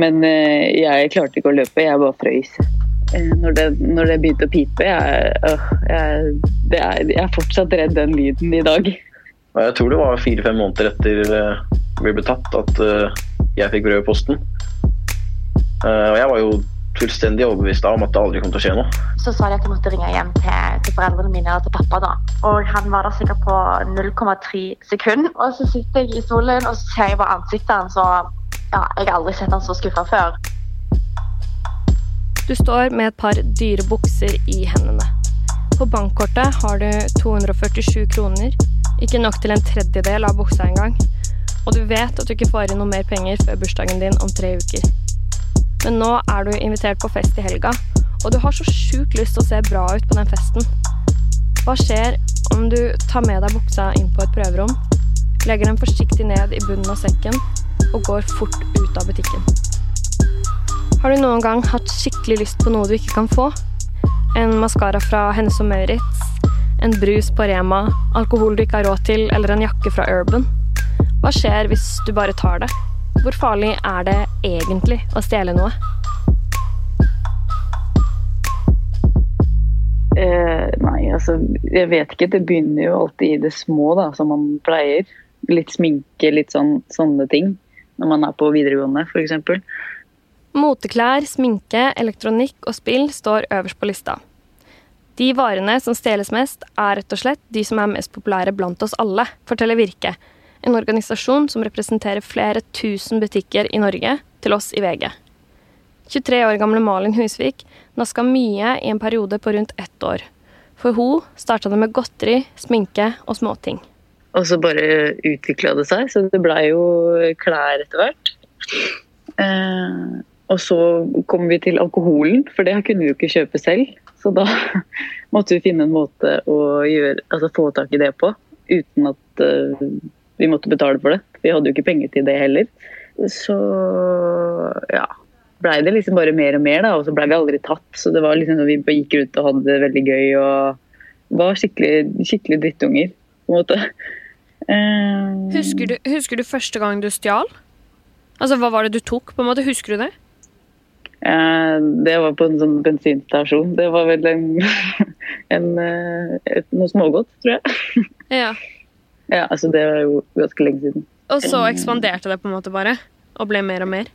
Men eh, jeg klarte ikke å løpe, jeg bare frøys. Eh, når, det, når det begynte å pipe jeg, øh, jeg, det er, jeg er fortsatt redd den lyden i dag. Jeg tror det var fire-fem måneder etter uh, vi ble tatt at jeg fikk brev i posten. Og jeg var jo fullstendig overbevist om at det aldri kom til å skje noe. Så sa de at jeg måtte ringe hjem til, til foreldrene mine og til pappa. da. Og han var der sikkert på 0,3 sekunder. Og så sitter jeg i stolen og så ser jeg på ansiktet hans, og ja, jeg har aldri sett han så skuffa før. Du står med et par dyre bukser i hendene. På bankkortet har du 247 kroner, ikke nok til en tredjedel av buksa engang. Og du vet at du ikke får inn noe mer penger før bursdagen din om tre uker. Men nå er du invitert på fest i helga, og du har så sjukt lyst til å se bra ut på den festen. Hva skjer om du tar med deg buksa inn på et prøverom, legger den forsiktig ned i bunnen av sekken og går fort ut av butikken? Har du noen gang hatt skikkelig lyst på noe du ikke kan få? En maskara fra Hennes og Maurits, en brus på Rema, alkohol du ikke har råd til, eller en jakke fra Urban? Hva skjer hvis du bare tar det? Hvor farlig er det egentlig å stjele noe? Eh, nei, altså Jeg vet ikke. Det begynner jo alltid i det små, da, som man pleier. Litt sminke, litt sånn, sånne ting. Når man er på videregående, f.eks. Moteklær, sminke, elektronikk og spill står øverst på lista. De varene som stjeles mest, er rett og slett de som er mest populære blant oss alle, forteller Virke, en organisasjon som representerer flere tusen butikker i Norge, til oss i VG. 23 år gamle Malin Husvik naska mye i en periode på rundt ett år. For hun starta det med godteri, sminke og småting. Og så bare utvikla det seg, så det blei jo klær etter hvert. Eh, og så kom vi til alkoholen, for det kunne vi jo ikke kjøpe selv. Så da måtte vi finne en måte å gjøre, altså få tak i det på, uten at uh, vi måtte betale for det. Vi hadde jo ikke penger til det heller. Så ja, blei det liksom bare mer og mer, da, og så blei vi aldri tatt. Så det var liksom vi gikk rundt og hadde det veldig gøy og var skikkelig, skikkelig drittunger, på en måte. Uh, husker, du, husker du første gang du stjal? Altså, Hva var det du tok? på en måte? Husker du det? Uh, det var på en sånn bensinstasjon. Det var vel en, en et, noe smågodt, tror jeg. ja. ja, altså det var jo ganske lenge siden. Og så ekspanderte det på en måte bare? Og ble mer og mer?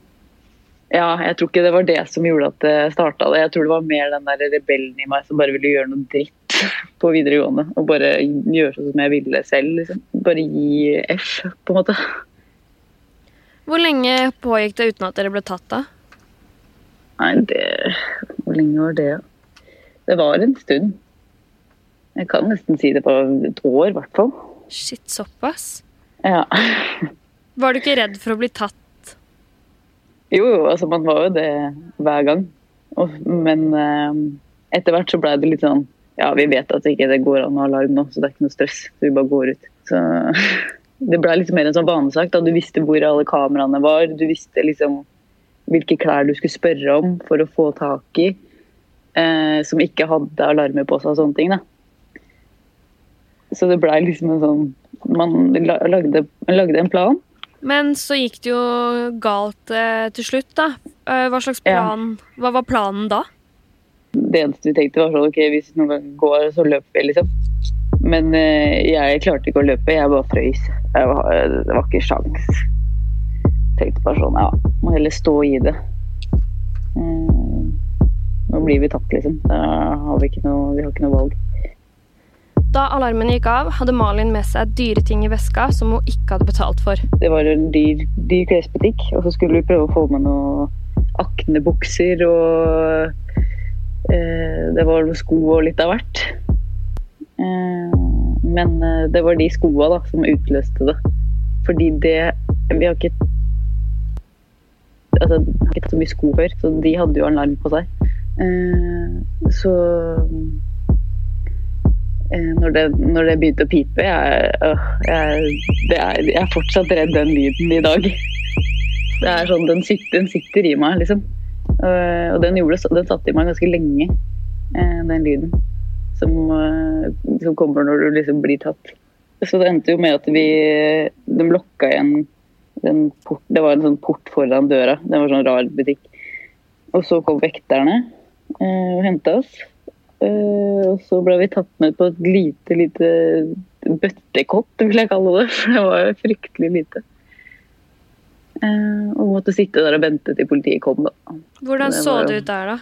Ja, jeg tror ikke det var det som gjorde at det starta. Jeg tror det var mer den der rebellen i meg som bare ville gjøre noe dritt på videregående. Og bare gjøre sånn som jeg ville selv. Liksom. Bare gi F, på en måte. Hvor lenge pågikk det uten at dere ble tatt, da? Nei, det Hvor lenge var det? Det var en stund. Jeg kan nesten si det på et år, i hvert fall. Shit, såpass? Ja. Var du ikke redd for å bli tatt? Jo, jo, altså man var jo det hver gang. Men eh, etter hvert så ble det litt sånn Ja, vi vet at det ikke går an å ha alarm nå, så det er ikke noe stress. Så vi bare går ut. Så det ble litt mer en sånn vanesak. da Du visste hvor alle kameraene var. Du visste liksom hvilke klær du skulle spørre om for å få tak i. Eh, som ikke hadde alarmer på seg og sånne ting. da. Så det blei liksom en sånn Man lagde, lagde, en plan. Men så gikk det jo galt eh, til slutt, da. Eh, hva slags plan ja. Hva var planen da? Det eneste vi tenkte, var sånn OK, hvis noen går, så løper vi, liksom. Men eh, jeg klarte ikke å løpe, jeg bare frøys. Jeg var, det var ikke sjans. Tenkte bare sånn, ja, må heller stå i det. Mm, nå blir vi tatt, liksom. Da har vi ikke noe, vi har ikke noe valg. Da alarmen gikk av, hadde Malin med seg dyre ting i veska som hun ikke hadde betalt for. Det var en dyr, dyr klesbutikk, og så skulle vi prøve å få med noen aknebukser og eh, Det var sko og litt av hvert. Eh, men eh, det var de skoa da, som utløste det. Fordi det Vi har ikke altså, har ikke så mye sko før, så de hadde jo alarm på seg. Eh, så eh, når, det, når, det, begynte å pipe jeg, øh, jeg, er, jeg, er fortsatt redd den lyden i dag. Det er sånn, Den sitter, den sitter i meg, liksom. Uh, og den, gjorde, den satt i meg ganske lenge, uh, den lyden. Som, uh, som, kommer når du liksom blir tatt. Så det endte jo med at vi De lokka igjen den port, det var en sånn port foran døra. Det var sånn rar butikk. Og så kom vekterne eh, og henta oss. Eh, og så ble vi tatt med på et lite, lite bøttekott, vil jeg kalle det. For det var jo fryktelig lite. Eh, og måtte sitte der og vente til politiet kom, da. Hvordan Det så var det ut der, da?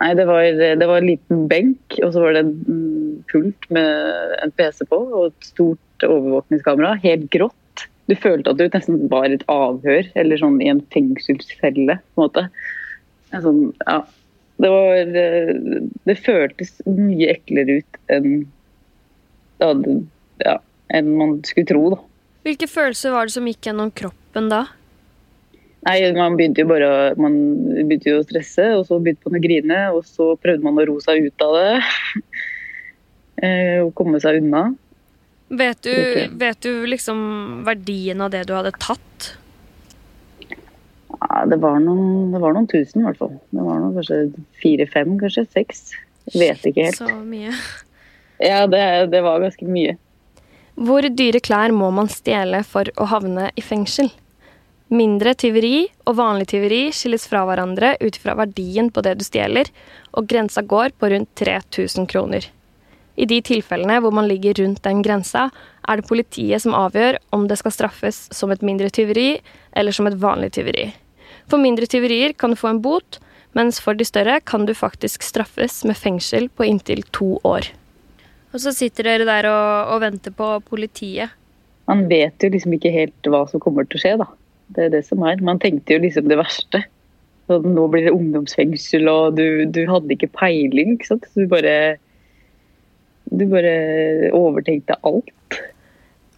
Nei, det var, det var en liten benk, og så var det en mm, pult med en PC på og et stort overvåkningskamera. Helt grått. Du følte at du nesten var et avhør, eller sånn i en fengselscelle, på en måte. En sånn, ja. Det var eh, Det føltes mye eklere ut enn ja, det- ja, enn man skulle tro, da. Hvilke følelser var det som gikk gjennom kroppen da? Nei, man begynte jo bare man begynte jo å stresse, og så begynte man å grine, og så prøvde man å ro seg ut av det. Eh, Og komme seg unna. Vet du, vet du liksom verdien av det du hadde tatt? Ja, det, var noen, det var noen tusen, i hvert fall. Det var noen, kanskje fire-fem, kanskje seks. Vet ikke helt. Så mye. Ja, det, det var ganske mye. Hvor dyre klær må man stjele for å havne i fengsel? Mindre tyveri og vanlig tyveri skilles fra hverandre ut fra verdien på det du stjeler, og grensa går på rundt 3000 kroner. I de tilfellene hvor man ligger rundt den grensa, er det politiet som avgjør om det skal straffes som et mindre tyveri eller som et vanlig tyveri. For mindre tyverier kan du få en bot, mens for de større kan du faktisk straffes med fengsel på inntil to år. Og så sitter dere der og, og venter på politiet. Man vet jo liksom ikke helt hva som kommer til å skje, da. Det er det som er. Man tenkte jo liksom det verste. Så nå blir det ungdomsfengsel, og du, du hadde ikke peiling, ikke sant. Du bare Du bare overtenkte alt.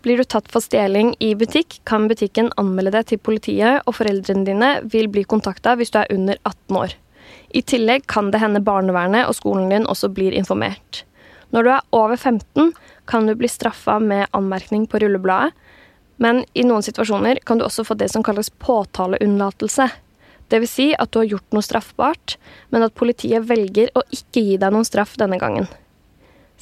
Blir du tatt for stjeling i butikk, kan butikken anmelde deg til politiet, og foreldrene dine vil bli kontakta hvis du er under 18 år. I tillegg kan det hende barnevernet og skolen din også blir informert. Når du er over 15, kan du bli straffa med anmerkning på rullebladet, men i noen situasjoner kan du også få det som kalles påtaleunnlatelse. Dvs. Si at du har gjort noe straffbart, men at politiet velger å ikke gi deg noen straff denne gangen.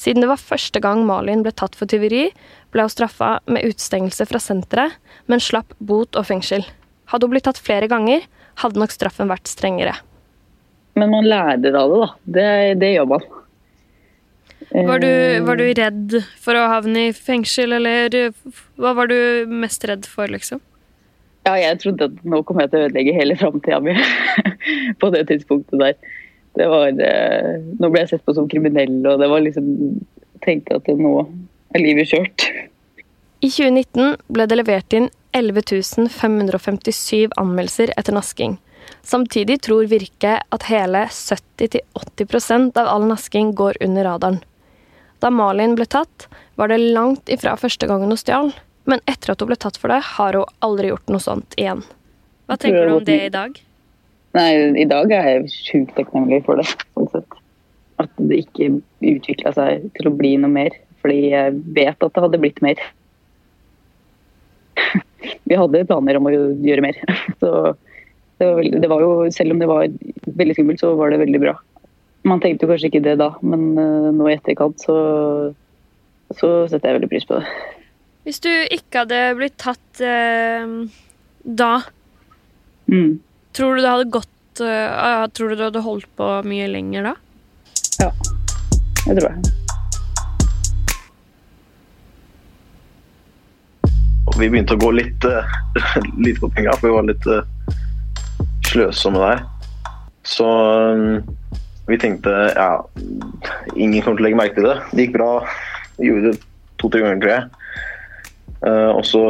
Siden det var første gang Malin ble tatt for tyveri, ble hun straffa med utestengelse fra senteret, men slapp bot og fengsel. Hadde hun blitt tatt flere ganger, hadde nok straffen vært strengere. Men man lærer av det, da. Det, det gjør man. Var du, Eh, var du redd for å havne i fengsel, eller hva var du mest redd for, liksom? Ja, jeg trodde at nå kom jeg til å ødelegge hele framtida mi på det tidspunktet der. Det var, eh, nå ble jeg sett på som kriminell, og det var liksom tenkte at nå er livet kjørt. I 2019 ble det levert inn 11 557 anmeldelser etter nasking. Samtidig tror Virke at hele 70-80% av all nasking går under radaren. Da Malin ble tatt, var det langt ifra første gangen hun stjal, men etter at hun ble tatt for det, har hun aldri gjort noe sånt igjen. Hva tenker du om det i dag? Nei, i dag er jeg sjukt takknemlig for det. Sånn. At det ikke utvikla seg til å bli noe mer. Fordi jeg vet at det hadde blitt mer. Vi hadde planer om å gjøre mer. Så det var, veldig, det var jo, selv om det var veldig skummelt, så var det veldig bra. Man tenkte jo kanskje ikke det da, men eh, nå i etterkant så, så setter jeg veldig pris på det. Hvis du ikke hadde blitt tatt eh, da, Mm. tror du det hadde gått eh, Tror du du hadde holdt på mye lenger da? Ja, det tror jeg. Og vi begynte å gå litt, uh, litt på penga, for vi var litt eh, sløsomme der. Så eh, vi tenkte ja, ingen kommer til å legge merke til det. Det gikk bra. Vi gjorde det to-tre ganger, tror jeg. Uh, og så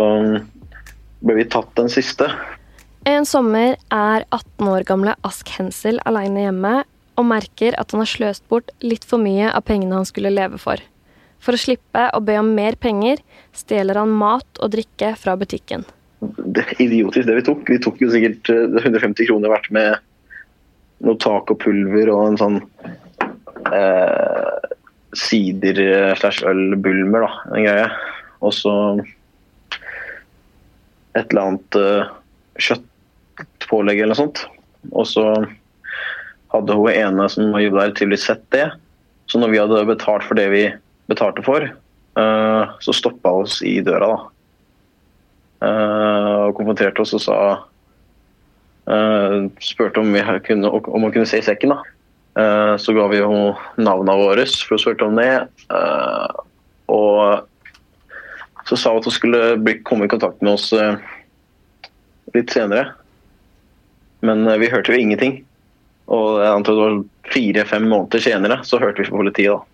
ble vi tatt den siste. En sommer er 18 år gamle Ask Hensel alene hjemme og merker at han har sløst bort litt for mye av pengene han skulle leve for. For å slippe å be om mer penger, stjeler han mat og drikke fra butikken. Det er idiotisk det vi tok. Vi tok jo sikkert eh, 150 kroner hvert med noe tak og pulver og en sånn eh, sider eh, da. En greie. Og så et eller annet eh, kjøttpålegg eller noe sånt. Og så hadde hun ene som jobba der, tydeligvis sett det. Så når vi hadde betalt for det vi betalte for, eh, så stoppa hun oss i døra, da. Eh, og konfronterte oss og sa spurte om, kunne, om hun kunne se i sekken. da. Eh, så ga vi jo navnene våre for å spurte om det. Eh, og så sa hun at hun skulle bli, komme i kontakt med oss eh, litt senere. Men eh, vi hørte jo ingenting. Og jeg antar det var fire-fem måneder senere så hørte vi fra politiet. da.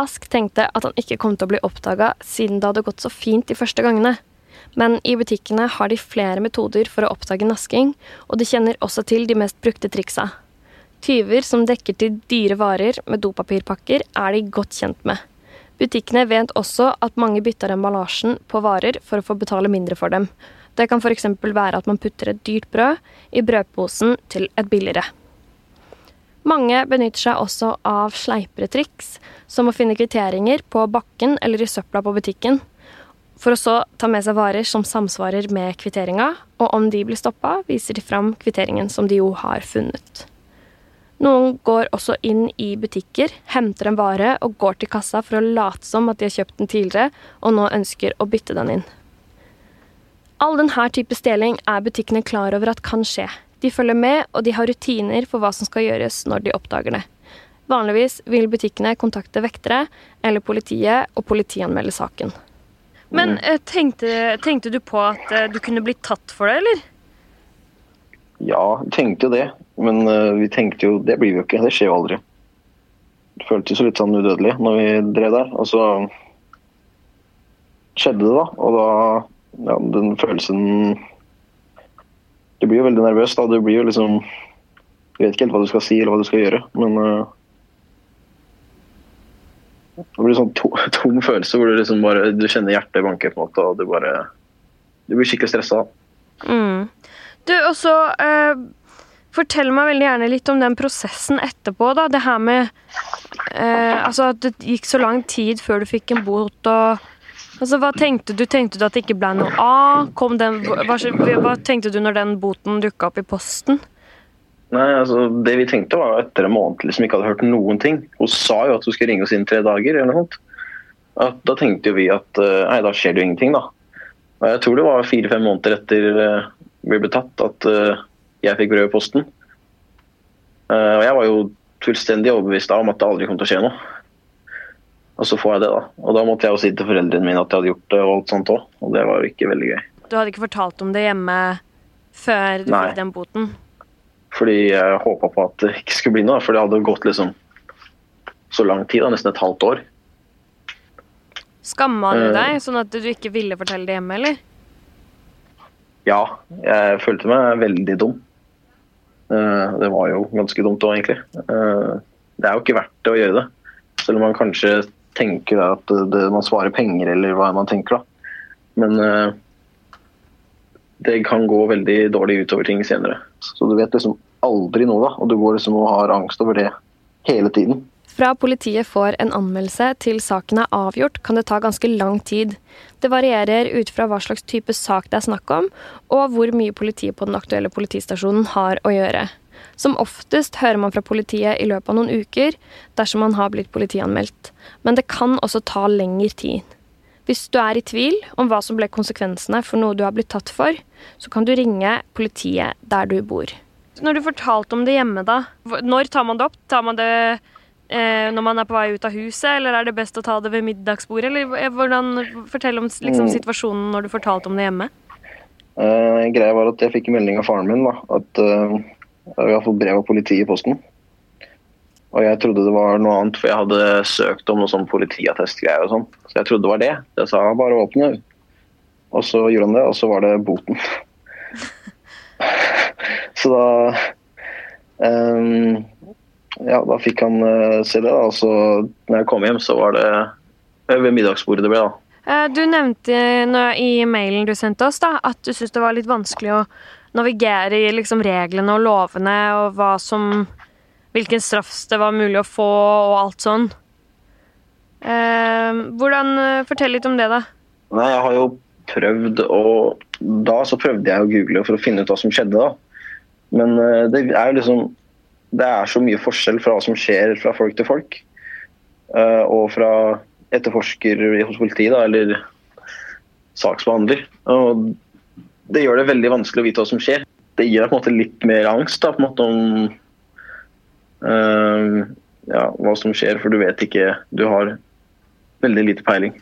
Ask tenkte at han ikke kom til å bli oppdaga siden det hadde gått så fint de første gangene. Men i butikkene har de flere metoder for å oppdage nasking, og de kjenner også til de mest brukte triksa. Tyver som dekker til dyre varer med dopapirpakker, er de godt kjent med. Butikkene vet også at mange bytter emballasjen på varer for å få betale mindre for dem. Det kan f.eks. være at man putter et dyrt brød i brødposen til et billigere. Mange benytter seg også av sleipere triks, som å finne kvitteringer på bakken eller i søpla på butikken, for å så ta med seg varer som samsvarer med kvitteringa, og om de blir stoppa, viser de fram kvitteringen som de jo har funnet. Noen går også inn i butikker, henter en vare og går til kassa for å late som at de har kjøpt den tidligere og nå ønsker å bytte den inn. All denne type stjeling er butikkene klar over at kan skje, de følger med, og de har rutiner for hva som skal gjøres når de oppdager det. Vanligvis vil butikkene kontakte vektere eller politiet og politianmelde saken. Men eh, tenkte, tenkte, du på at eh, du kunne blitt tatt for det, eller? Ja, tenkte jo det. Men uh, vi tenkte jo Det blir vi jo ikke. Det skjer jo aldri. Det føltes jo litt sånn udødelig når vi drev der. Og så skjedde det, da. Og da Ja, den følelsen du blir jo veldig nervøs. da, Du blir jo liksom Du vet ikke helt hva du skal si eller hva du skal gjøre, men uh, Det blir sånn to, tom følelse hvor du liksom bare du kjenner hjertet banke, på en måte, og du bare Du blir skikkelig stressa. Mm. Du, og så uh, Fortell meg veldig gjerne litt om den prosessen etterpå. da, Det her med eh, Altså at det gikk så lang tid før du fikk en bot. og Altså, hva tenkte du? Tenkte du at det ikke ble noe av? Den, hva, hva, tenkte du når den boten dukka opp i posten? Nei, altså, Det vi tenkte var etter en måned liksom ikke hadde hørt noen ting. Hun sa jo at hun skulle ringe oss inn tre dager. eller noe sånt. At, da tenkte jo vi at eh, nei, da skjer det jo ingenting, da. Og jeg tror det var fire-fem måneder etter uh, vi ble tatt at uh, jeg fikk brød i posten. Uh, og jeg var jo fullstendig overbevist om at det aldri kom til å skje noe. Og så får jeg det, da. Og da måtte jeg jo si til foreldrene mine at jeg hadde gjort det, og alt sånt òg. Og det var jo ikke veldig gøy. Du hadde ikke fortalt om det hjemme før du Nei. fikk den boten? Fordi jeg håpa på at det ikke skulle bli noe. For det hadde gått liksom så lang tid, da, nesten et halvt år. Skamma du eh. deg, sånn at du ikke ville fortelle det hjemme, eller? Ja, jeg følte meg veldig dum. Eh, det var jo ganske dumt òg, egentlig. Eh, det er jo ikke verdt det å gjøre det. Selv om man kanskje tenker at det, man svarer penger, eller hva man tenker. da. Men det kan gå veldig dårlig utover ting senere. Så du vet liksom aldri noe, da. Og du går liksom og har angst over det hele tiden. Fra politiet får en anmeldelse til saken er avgjort, kan det ta ganske lang tid. Det varierer ut fra hva slags type sak det er snakk om, og hvor mye politiet på den aktuelle politistasjonen har å gjøre. Som oftest hører man fra politiet i løpet av noen uker dersom man har blitt politianmeldt, men det kan også ta lengre tid. Hvis du er i tvil om hva som ble konsekvensene for noe du har blitt tatt for, så kan du ringe politiet der du bor. Når du fortalte om det hjemme, da, når tar man det opp? Tar man det eh, når man er på vei ut av huset, eller er det best å ta det ved middagsbordet? Eller eh, hvordan, Fortell om liksom, mm. situasjonen når du fortalte om det hjemme. Eh, greia var at jeg fikk melding av faren min da, at eh, vi har fått brev av politiet i posten. Og jeg trodde det var noe annet, for jeg hadde søkt om noe sånn politiattestgreier og sånn. Så jeg trodde det var det. Det sa han bare åpne. Og så gjorde han det, og så var det boten. så da um, Ja, da fikk han uh, se det. da, Og så når jeg kom hjem, så var det ved middagsbordet det ble, da. Eh, du nevnte i mailen du sendte oss, da, at du syntes det var litt vanskelig å navigere i liksom reglene og lovene og hva som Hvilken straff det var mulig å få og alt sånn. Eh, hvordan Fortell litt om det, da. Nei, jeg har jo prøvd å Da så prøvde jeg å google for å finne ut hva som skjedde, da. Men eh, det er jo liksom Det er så mye forskjell fra hva som skjer fra folk til folk. Eh, og fra etterforsker hos politiet, da, eller saksbehandler. Og det gjør det veldig vanskelig å vite hva som skjer. Det gir deg på en måte litt mer angst da, på en måte om ja, hva som skjer, for du vet ikke Du har veldig lite peiling.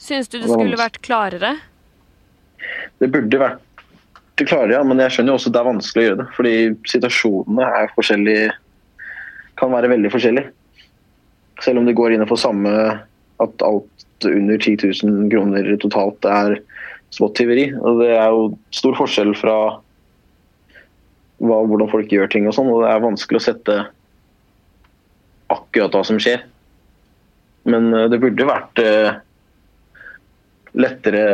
Syns du det skulle vært klarere? Det burde vært klarere, ja, men jeg skjønner jo også at det er vanskelig å gjøre det. Fordi situasjonene er forskjellige kan være veldig forskjellige. Selv om det går innenfor samme at alt under 10 000 kroner totalt er småtyveri. Og det er jo stor forskjell fra hva, hvordan folk gjør ting og sånn, og det er vanskelig å sette akkurat hva som skjer. Men eh, det burde vært eh, lettere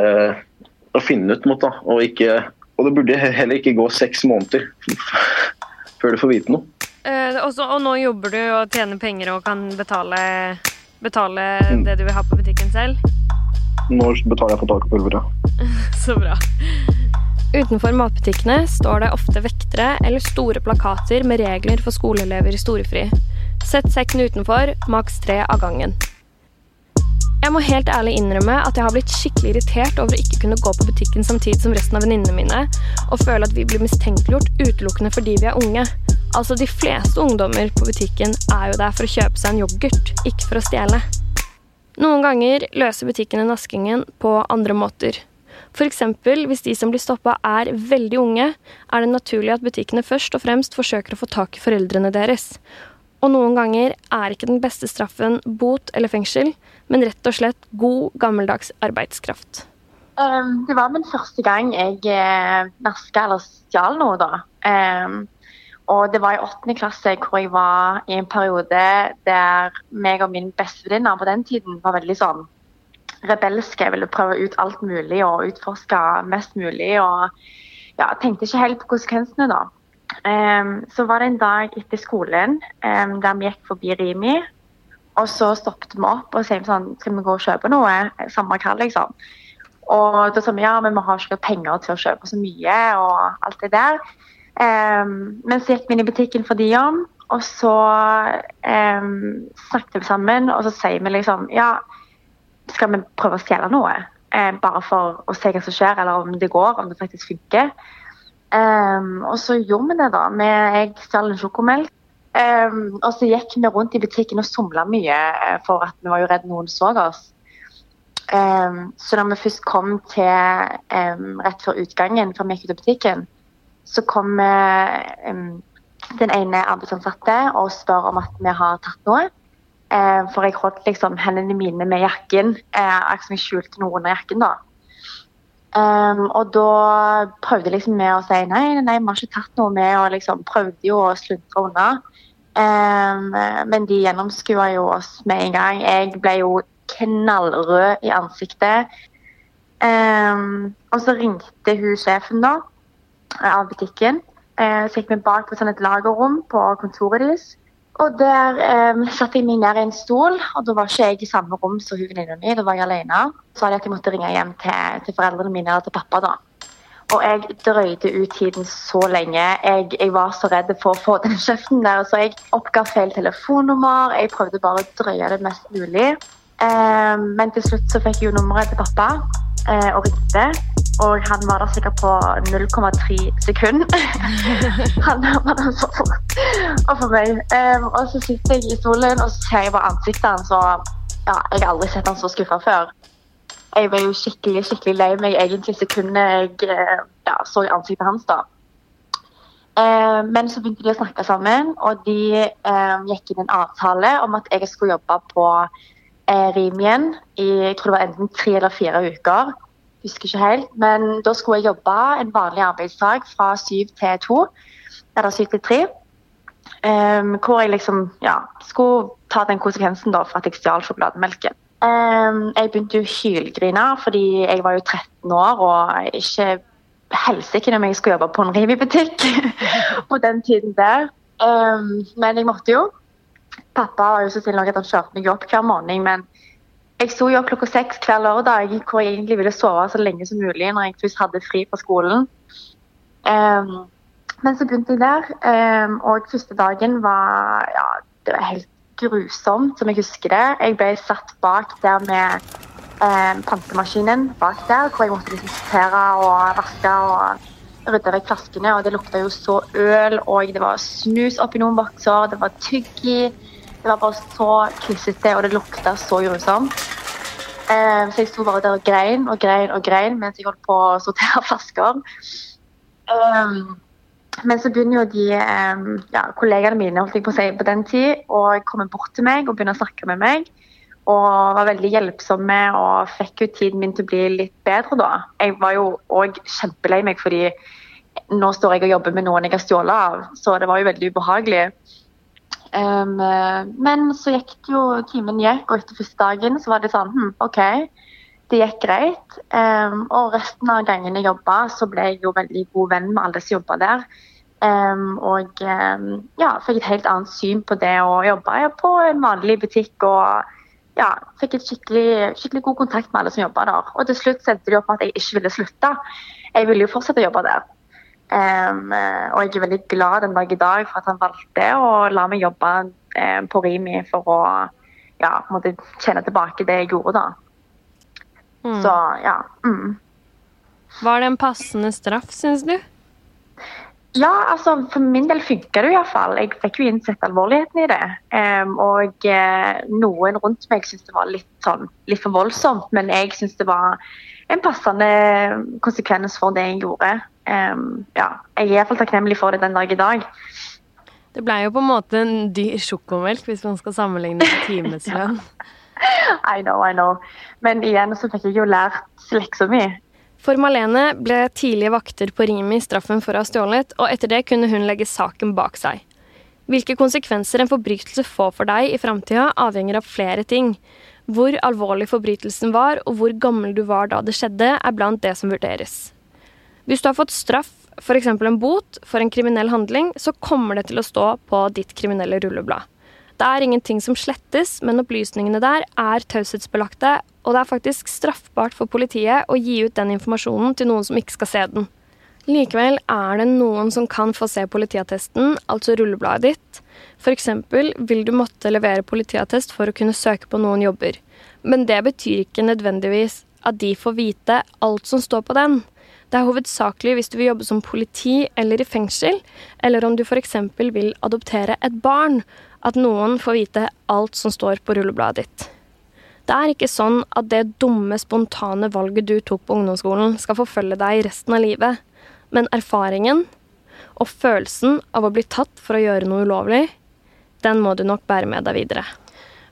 å finne ut mot, da. Og, ikke, og det burde heller ikke gå seks måneder før du får vite noe. Eh, også, og nå jobber du og tjener penger og kan betale, betale mm. det du vil ha på butikken selv? Nå betaler jeg for takpulveret. Så bra. Utenfor matbutikkene står det ofte vektere eller store plakater med regler for skoleelever i storefri. Sett sekken utenfor, maks tre av gangen. Jeg må helt ærlig innrømme at jeg har blitt skikkelig irritert over å ikke kunne gå på butikken samtidig som resten av venninnene mine, og føle at vi blir mistenkeliggjort utelukkende fordi vi er unge. Altså, de fleste ungdommer på butikken er jo der for å kjøpe seg en yoghurt, ikke for å stjele. Noen ganger løser butikkene naskingen på andre måter. F.eks. hvis de som blir stoppa er veldig unge, er det naturlig at butikkene først og fremst forsøker å få tak i foreldrene deres. Og noen ganger er ikke den beste straffen bot eller fengsel, men rett og slett god, gammeldags arbeidskraft. Um, det var min første gang jeg eh, naska eller stjal noe, da. Um, og det var i åttende klasse hvor jeg var i en periode der meg og min bestevenninne på den tiden var veldig sånn rebelske. Jeg ville prøve ut alt mulig og utforske mest mulig. Og ja, tenkte ikke helt på konsekvensene, da. Så var det en dag etter skolen der vi gikk forbi Rimi. Og så stoppet vi opp og sier sånn, skal vi gå og kjøpe noe. Samme hva, liksom. Og da sa vi ja, men vi har ikke penger til å kjøpe så mye og alt det der. Men så gikk vi inn i butikken for de om, og så snakket vi sammen. Og så sier vi liksom ja, skal vi prøve å stjele noe? bare for å se hva som skjer, eller om det går, om det faktisk funker. Um, og så gjorde vi det, da. Med, jeg stjal en sjokomelk. Um, og så gikk vi rundt i butikken og somla mye, eh, for at vi var jo redd noen så oss. Um, så da vi først kom til rett før utgangen, før vi gikk ut av butikken, så kom den ene arbeidsansatte og spør om at vi har tatt noe. for jeg holdt liksom hendene mine med jakken, som jeg skjulte noe under jakken. da. Um, og da prøvde liksom med å si nei, nei, vi har ikke tatt noe med, og liksom prøvde jo å sluntre unna. Um, men de gjennomskua jo oss med en gang. Jeg ble jo knallrød i ansiktet. Um, og så ringte hun sjefen da, av butikken. Uh, så gikk vi bak på sånn et lagerrom på kontoret deres. Og der eh, satte jeg meg ned i en stol, og da var ikke jeg i samme rom som hun venninna mi. Da var jeg alene. Så hadde jeg at jeg måtte ringe hjem til, til, foreldrene mine eller til pappa. da. Og jeg drøyde ut tiden så lenge. Jeg, jeg var så redd for å få den kjeften der, så jeg oppga feil telefonnummer. Jeg prøvde bare å drøye det mest mulig. Eh, men til slutt så fikk jeg jo nummeret til pappa eh, og ringte. Og han var der sikkert på 0,3 sekunder. han var der så fort. Og for meg. Um, og så sitter jeg i stolen og så ser jeg på ansiktet hans, ja, jeg har aldri sett han så skuffa før. Jeg var jo skikkelig skikkelig lei meg egentlig sekundet jeg eh, ja, så ansiktet hans. da. Um, men så begynte de å snakke sammen, og de um, gikk inn en avtale om at jeg skulle jobbe på uh, Rimien i jeg tror det var enten tre eller fire uker husker ikke helt. Men da skulle jeg jobbe en vanlig arbeidsdag fra syv til to. Eller syv til tre. Um, hvor jeg liksom ja, skulle ta den konsekvensen da for at jeg stjal sjokolademelken. Um, jeg begynte å hylgrine fordi jeg var jo 13 år og ikke helsike om jeg skulle jobbe på en Rivi-butikk på den tiden der. Um, men jeg måtte jo. Pappa var jo så snill at han kjørte meg opp hver morgen, men jeg sto jo opp klokka seks hver lørdag hvor jeg egentlig ville sove så lenge som mulig når jeg først hadde fri fra skolen. Um, men så begynte jeg der, um, og første dagen var ja, det var helt grusomt, som jeg husker det. Jeg ble satt bak der med um, pantemaskinen bak der, hvor jeg måtte sortere og vaske og rydde vekk flaskene. Og det lukta jo så øl, og det var snus oppi noen bokser, det var tygg i. Det var bare så klissete, og det lukta så grusomt. Eh, så jeg sto bare der og grein og grein og grein mens jeg holdt på å sortere flasker. Um, men så begynner jo de um, ja, kollegaene mine holdt jeg på å si på den tid, å komme bort til meg og begynne å snakke med meg. Og var veldig hjelpsomme og fikk jo tiden min til å bli litt bedre da. Jeg var jo òg kjempelei meg fordi nå står jeg og jobber med noen jeg har stjålet av, så det var jo veldig ubehagelig. Um, men så gikk det jo timen gikk, og etter første dagen så var det sånn hm, OK, det gikk greit. Um, og resten av gangene jeg jobba, så ble jeg jo veldig god venn med alle som jobba der. Um, og ja, fikk et helt annet syn på det å jobbe på en vanlig butikk. og ja, fikk et skikkelig, skikkelig god kontakt med alle som jobba der. Og til slutt sendte de opp at jeg ikke ville slutte. Jeg ville jo fortsette å jobbe der. Um, og jeg er veldig glad den dag i dag for at han valgte å la meg jobbe um, på Rimi for å ja, kjenne tilbake det jeg gjorde da. Mm. Så ja. Mm. Var det en passende straff, syns du? Ja, altså for min del funka det iallfall. Jeg fikk jo innsett alvorligheten i det. Um, og uh, noen rundt meg syntes det var litt, sånn, litt for voldsomt, men jeg syns det var en passende konsekvens for det jeg gjorde. Um, ja, jeg er iallfall takknemlig for det den dag i dag. Det ble jo på en måte en dyr sjokomelk hvis man skal sammenligne med timeslønn. I know, I know. Men igjen så fikk jeg jo lært leksa mi. For Malene ble tidlige vakter på Rimi straffen for å ha stjålet, og etter det kunne hun legge saken bak seg. Hvilke konsekvenser en forbrytelse får for deg i framtida, avhenger av flere ting. Hvor alvorlig forbrytelsen var, og hvor gammel du var da det skjedde, er blant det som vurderes. Hvis du har fått straff, f.eks. en bot, for en kriminell handling, så kommer det til å stå på ditt kriminelle rulleblad. Det er ingenting som slettes, men opplysningene der er taushetsbelagte, og det er faktisk straffbart for politiet å gi ut den informasjonen til noen som ikke skal se den. Likevel er det noen som kan få se politiattesten, altså rullebladet ditt. F.eks. vil du måtte levere politiattest for å kunne søke på noen jobber. Men det betyr ikke nødvendigvis at de får vite alt som står på den. Det er hovedsakelig hvis du vil jobbe som politi eller i fengsel, eller om du f.eks. vil adoptere et barn, at noen får vite alt som står på rullebladet ditt. Det er ikke sånn at det dumme, spontane valget du tok på ungdomsskolen, skal forfølge deg resten av livet, men erfaringen og følelsen av å bli tatt for å gjøre noe ulovlig, den må du nok bære med deg videre.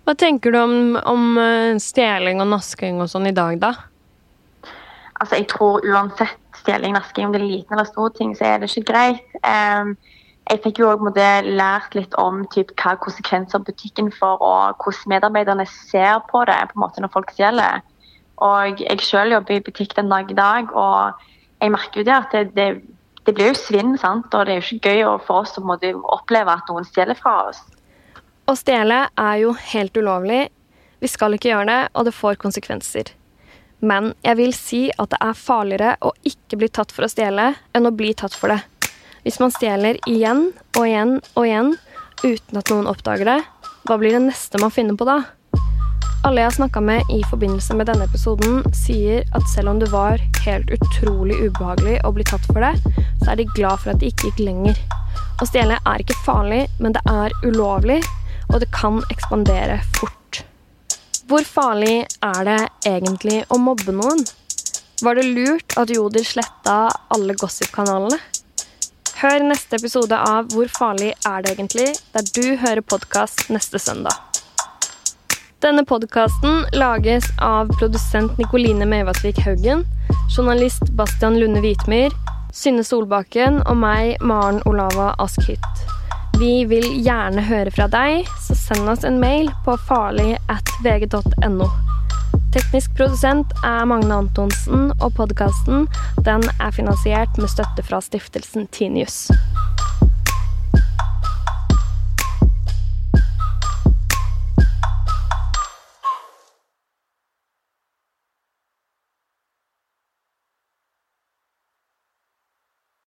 Hva tenker du om, om eh, stjeling og nasking og sånn i dag, da? Altså, jeg tror uansett stjeling, nasking, om det er liten eller stor ting, så er det ikke greit. Um, jeg fikk jo også lært litt om typ, hva konsekvenser butikken får, og hvordan medarbeiderne ser på det på en måte når folk stjeler. Og jeg selv jobber i butikk den dag i dag, og jeg merker jo det at det, det, det blir jo svinn, sant? og det er jo ikke gøy for oss å oppleve at noen stjeler fra oss. Å stjele er jo helt ulovlig. Vi skal ikke gjøre det, og det får konsekvenser. Men jeg vil si at det er farligere å ikke bli tatt for å stjele enn å bli tatt for det. Hvis man stjeler igjen og igjen og igjen uten at noen oppdager det, hva blir det neste man finner på da? Alle jeg har snakka med i forbindelse med denne episoden, sier at selv om det var helt utrolig ubehagelig å bli tatt for det, så er de glad for at det ikke gikk lenger. Å stjele er ikke farlig, men det er ulovlig, og det kan ekspandere fort. Hvor farlig er det egentlig å mobbe noen? Var det lurt at Joder sletta alle gossip-kanalene? Hør neste episode av Hvor farlig er det egentlig? der du hører podkast neste søndag. Denne podkasten lages av produsent Nikoline Mevasvik Haugen, journalist Bastian Lunde Hvitmyr, Synne Solbakken og meg, Maren Olava Askhytt. Vi vil gjerne høre fra deg, så send oss en mail på farlig at vg.no. Teknisk produsent er Magne Antonsen, og podkasten er finansiert med støtte fra stiftelsen Tinius.